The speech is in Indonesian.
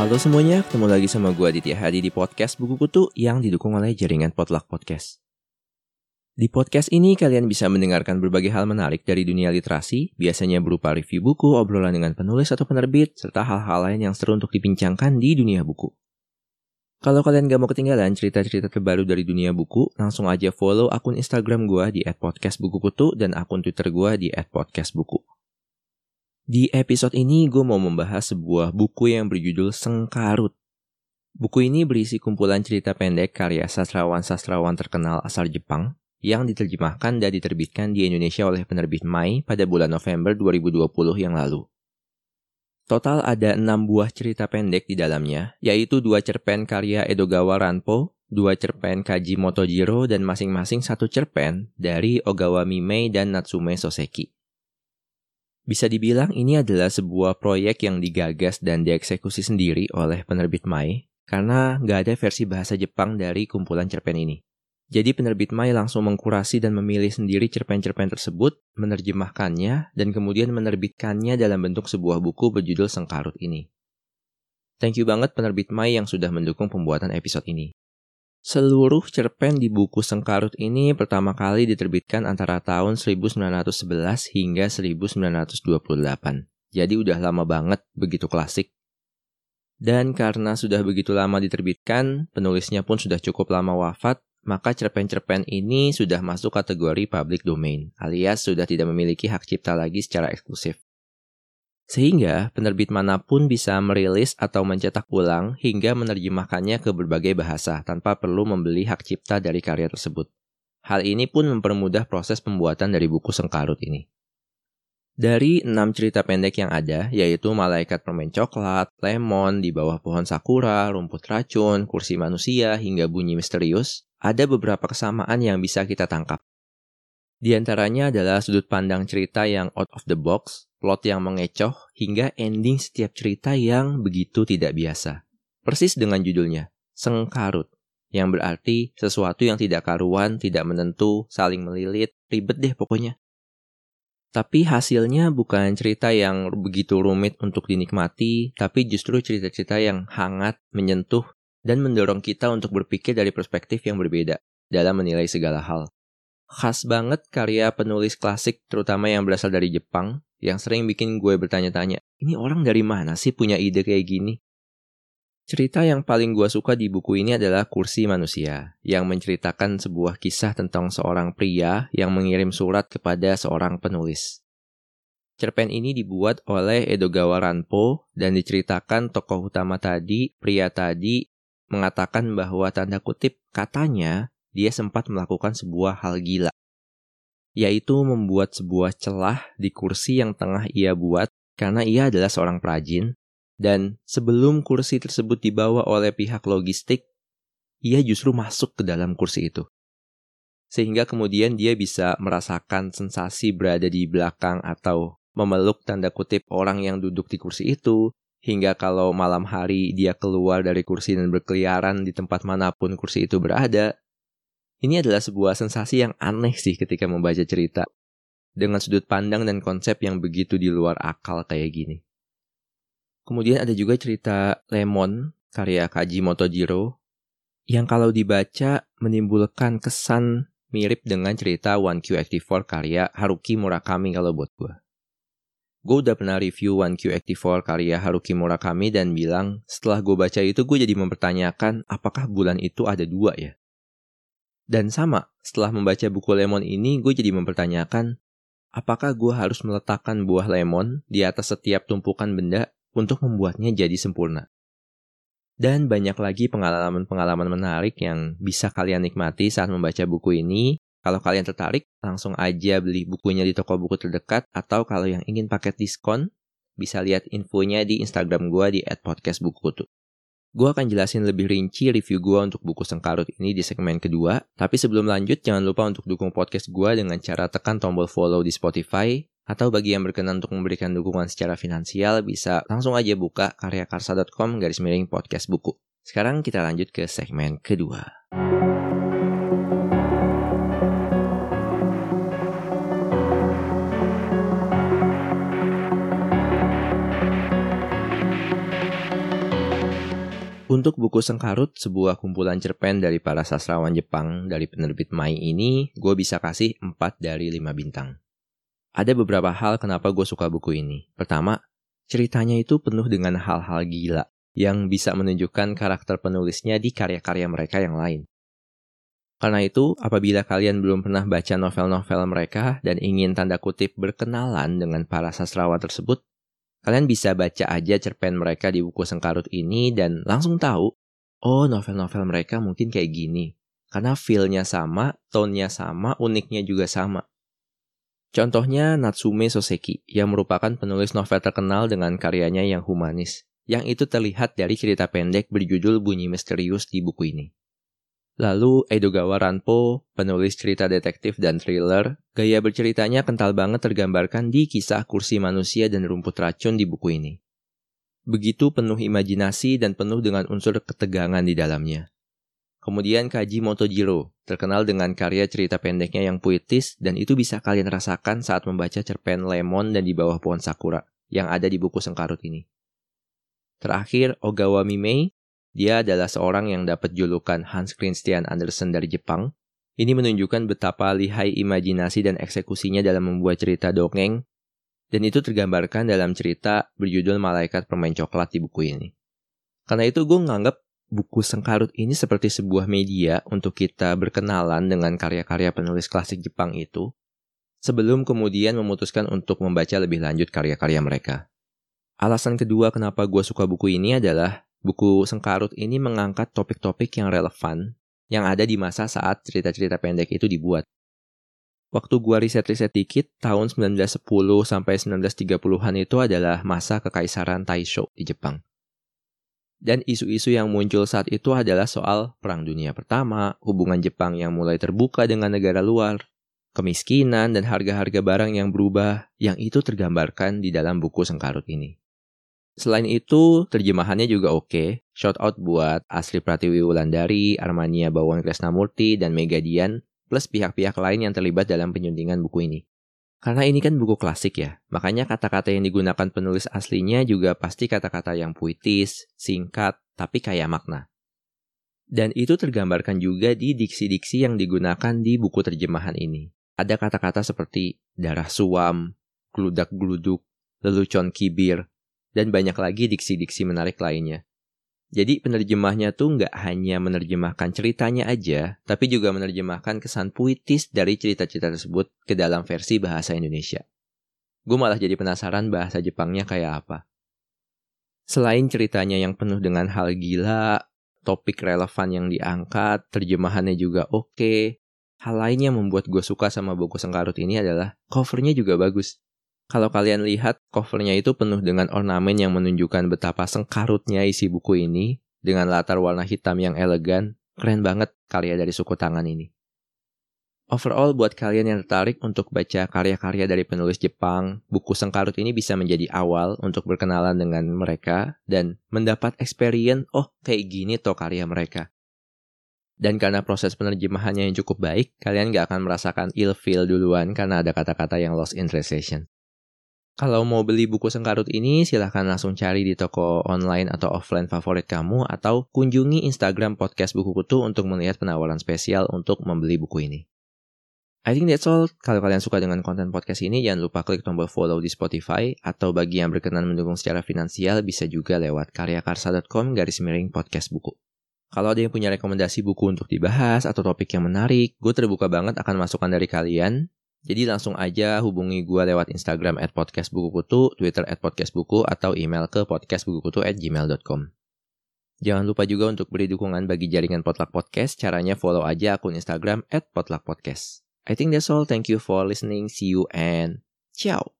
Halo semuanya, ketemu lagi sama gue Aditya Hadi di podcast Buku Kutu yang didukung oleh jaringan Potluck Podcast. Di podcast ini kalian bisa mendengarkan berbagai hal menarik dari dunia literasi, biasanya berupa review buku, obrolan dengan penulis atau penerbit, serta hal-hal lain yang seru untuk dibincangkan di dunia buku. Kalau kalian gak mau ketinggalan cerita-cerita terbaru dari dunia buku, langsung aja follow akun Instagram gue di @podcastbukukutu dan akun Twitter gue di @podcastbuku. Di episode ini gue mau membahas sebuah buku yang berjudul Sengkarut. Buku ini berisi kumpulan cerita pendek karya sastrawan-sastrawan terkenal asal Jepang yang diterjemahkan dan diterbitkan di Indonesia oleh penerbit Mai pada bulan November 2020 yang lalu. Total ada enam buah cerita pendek di dalamnya, yaitu dua cerpen karya Edogawa Ranpo, dua cerpen Kaji Motojiro, dan masing-masing satu cerpen dari Ogawa Mimei dan Natsume Soseki. Bisa dibilang ini adalah sebuah proyek yang digagas dan dieksekusi sendiri oleh penerbit Mai, karena nggak ada versi bahasa Jepang dari kumpulan cerpen ini. Jadi penerbit Mai langsung mengkurasi dan memilih sendiri cerpen-cerpen tersebut, menerjemahkannya, dan kemudian menerbitkannya dalam bentuk sebuah buku berjudul Sengkarut ini. Thank you banget penerbit Mai yang sudah mendukung pembuatan episode ini. Seluruh cerpen di buku Sengkarut ini pertama kali diterbitkan antara tahun 1911 hingga 1928. Jadi udah lama banget, begitu klasik. Dan karena sudah begitu lama diterbitkan, penulisnya pun sudah cukup lama wafat, maka cerpen-cerpen ini sudah masuk kategori public domain, alias sudah tidak memiliki hak cipta lagi secara eksklusif. Sehingga penerbit mana pun bisa merilis atau mencetak ulang hingga menerjemahkannya ke berbagai bahasa tanpa perlu membeli hak cipta dari karya tersebut. Hal ini pun mempermudah proses pembuatan dari buku Sengkarut ini. Dari enam cerita pendek yang ada, yaitu Malaikat Permen Coklat, Lemon, Di Bawah Pohon Sakura, Rumput Racun, Kursi Manusia, hingga Bunyi Misterius, ada beberapa kesamaan yang bisa kita tangkap. Di antaranya adalah sudut pandang cerita yang out of the box, plot yang mengecoh, hingga ending setiap cerita yang begitu tidak biasa. Persis dengan judulnya, Sengkarut, yang berarti sesuatu yang tidak karuan, tidak menentu, saling melilit, ribet deh pokoknya. Tapi hasilnya bukan cerita yang begitu rumit untuk dinikmati, tapi justru cerita-cerita yang hangat, menyentuh, dan mendorong kita untuk berpikir dari perspektif yang berbeda dalam menilai segala hal. Khas banget karya penulis klasik terutama yang berasal dari Jepang, yang sering bikin gue bertanya-tanya, ini orang dari mana sih punya ide kayak gini? Cerita yang paling gue suka di buku ini adalah Kursi Manusia, yang menceritakan sebuah kisah tentang seorang pria yang mengirim surat kepada seorang penulis. Cerpen ini dibuat oleh Edogawa Ranpo dan diceritakan tokoh utama tadi, pria tadi, mengatakan bahwa tanda kutip katanya dia sempat melakukan sebuah hal gila yaitu membuat sebuah celah di kursi yang tengah ia buat karena ia adalah seorang perajin, dan sebelum kursi tersebut dibawa oleh pihak logistik, ia justru masuk ke dalam kursi itu. Sehingga kemudian dia bisa merasakan sensasi berada di belakang atau memeluk tanda kutip orang yang duduk di kursi itu, hingga kalau malam hari dia keluar dari kursi dan berkeliaran di tempat mana pun kursi itu berada, ini adalah sebuah sensasi yang aneh sih ketika membaca cerita. Dengan sudut pandang dan konsep yang begitu di luar akal kayak gini. Kemudian ada juga cerita Lemon, karya Kaji Motojiro, yang kalau dibaca menimbulkan kesan mirip dengan cerita One Q84 karya Haruki Murakami kalau buat gue. Gue udah pernah review One Q84 karya Haruki Murakami dan bilang setelah gue baca itu gue jadi mempertanyakan apakah bulan itu ada dua ya? Dan sama, setelah membaca buku lemon ini, gue jadi mempertanyakan, apakah gue harus meletakkan buah lemon di atas setiap tumpukan benda untuk membuatnya jadi sempurna? Dan banyak lagi pengalaman-pengalaman menarik yang bisa kalian nikmati saat membaca buku ini. Kalau kalian tertarik, langsung aja beli bukunya di toko buku terdekat, atau kalau yang ingin paket diskon, bisa lihat infonya di Instagram gue di @podcastbukutu. Gue akan jelasin lebih rinci review gue untuk buku Sengkarut ini di segmen kedua. Tapi sebelum lanjut, jangan lupa untuk dukung podcast gue dengan cara tekan tombol follow di Spotify. Atau bagi yang berkenan untuk memberikan dukungan secara finansial, bisa langsung aja buka karyakarsa.com garis miring podcast buku. Sekarang kita lanjut ke segmen kedua. Untuk buku Sengkarut, sebuah kumpulan cerpen dari para sastrawan Jepang dari penerbit Mai ini, gue bisa kasih 4 dari 5 bintang. Ada beberapa hal kenapa gue suka buku ini. Pertama, ceritanya itu penuh dengan hal-hal gila yang bisa menunjukkan karakter penulisnya di karya-karya mereka yang lain. Karena itu, apabila kalian belum pernah baca novel-novel mereka dan ingin tanda kutip berkenalan dengan para sastrawan tersebut, Kalian bisa baca aja cerpen mereka di buku Sengkarut ini dan langsung tahu, oh novel-novel mereka mungkin kayak gini. Karena feel-nya sama, tone-nya sama, uniknya juga sama. Contohnya Natsume Soseki, yang merupakan penulis novel terkenal dengan karyanya yang humanis, yang itu terlihat dari cerita pendek berjudul Bunyi Misterius di buku ini. Lalu Edogawa Ranpo, penulis cerita detektif dan thriller, gaya berceritanya kental banget tergambarkan di kisah kursi manusia dan rumput racun di buku ini. Begitu penuh imajinasi dan penuh dengan unsur ketegangan di dalamnya. Kemudian Kaji Motojiro, terkenal dengan karya cerita pendeknya yang puitis dan itu bisa kalian rasakan saat membaca cerpen Lemon dan di bawah pohon sakura yang ada di buku Sengkarut ini. Terakhir, Ogawa Mimei, dia adalah seorang yang dapat julukan Hans Christian Andersen dari Jepang. Ini menunjukkan betapa lihai imajinasi dan eksekusinya dalam membuat cerita dongeng, dan itu tergambarkan dalam cerita berjudul Malaikat Permain Coklat di buku ini. Karena itu gue nganggap buku Sengkarut ini seperti sebuah media untuk kita berkenalan dengan karya-karya penulis klasik Jepang itu, sebelum kemudian memutuskan untuk membaca lebih lanjut karya-karya mereka. Alasan kedua kenapa gue suka buku ini adalah Buku Sengkarut ini mengangkat topik-topik yang relevan yang ada di masa saat cerita-cerita pendek itu dibuat. Waktu gua riset-riset dikit, tahun 1910 sampai 1930-an itu adalah masa kekaisaran Taisho di Jepang. Dan isu-isu yang muncul saat itu adalah soal Perang Dunia Pertama, hubungan Jepang yang mulai terbuka dengan negara luar, kemiskinan, dan harga-harga barang yang berubah, yang itu tergambarkan di dalam buku Sengkarut ini. Selain itu, terjemahannya juga oke. Shout out buat Asli Pratiwi Wulandari, Armania Bawang Krisnamurti, dan Megadian, plus pihak-pihak lain yang terlibat dalam penyuntingan buku ini. Karena ini kan buku klasik ya, makanya kata-kata yang digunakan penulis aslinya juga pasti kata-kata yang puitis, singkat, tapi kaya makna. Dan itu tergambarkan juga di diksi-diksi yang digunakan di buku terjemahan ini. Ada kata-kata seperti darah suam, gludak-gluduk, lelucon kibir, dan banyak lagi diksi-diksi menarik lainnya. Jadi penerjemahnya tuh nggak hanya menerjemahkan ceritanya aja, tapi juga menerjemahkan kesan puitis dari cerita-cerita tersebut ke dalam versi bahasa Indonesia. Gue malah jadi penasaran bahasa Jepangnya kayak apa. Selain ceritanya yang penuh dengan hal gila, topik relevan yang diangkat, terjemahannya juga oke, hal lain yang membuat gue suka sama buku Sengkarut ini adalah covernya juga bagus. Kalau kalian lihat, covernya itu penuh dengan ornamen yang menunjukkan betapa sengkarutnya isi buku ini, dengan latar warna hitam yang elegan, keren banget karya dari suku tangan ini. Overall, buat kalian yang tertarik untuk baca karya-karya dari penulis Jepang, buku Sengkarut ini bisa menjadi awal untuk berkenalan dengan mereka dan mendapat experience, oh kayak gini toh karya mereka. Dan karena proses penerjemahannya yang cukup baik, kalian gak akan merasakan ill feel duluan karena ada kata-kata yang lost in translation. Kalau mau beli buku Sengkarut ini, silahkan langsung cari di toko online atau offline favorit kamu atau kunjungi Instagram podcast buku kutu untuk melihat penawaran spesial untuk membeli buku ini. I think that's all. Kalau kalian suka dengan konten podcast ini, jangan lupa klik tombol follow di Spotify atau bagi yang berkenan mendukung secara finansial bisa juga lewat karyakarsa.com garis miring podcast buku. Kalau ada yang punya rekomendasi buku untuk dibahas atau topik yang menarik, gue terbuka banget akan masukan dari kalian. Jadi langsung aja hubungi gue lewat Instagram at podcastbukukutu, Twitter at podcastbuku, atau email ke podcastbukukutu at gmail.com. Jangan lupa juga untuk beri dukungan bagi jaringan Potluck Podcast, caranya follow aja akun Instagram at Potluck Podcast. I think that's all, thank you for listening, see you and ciao!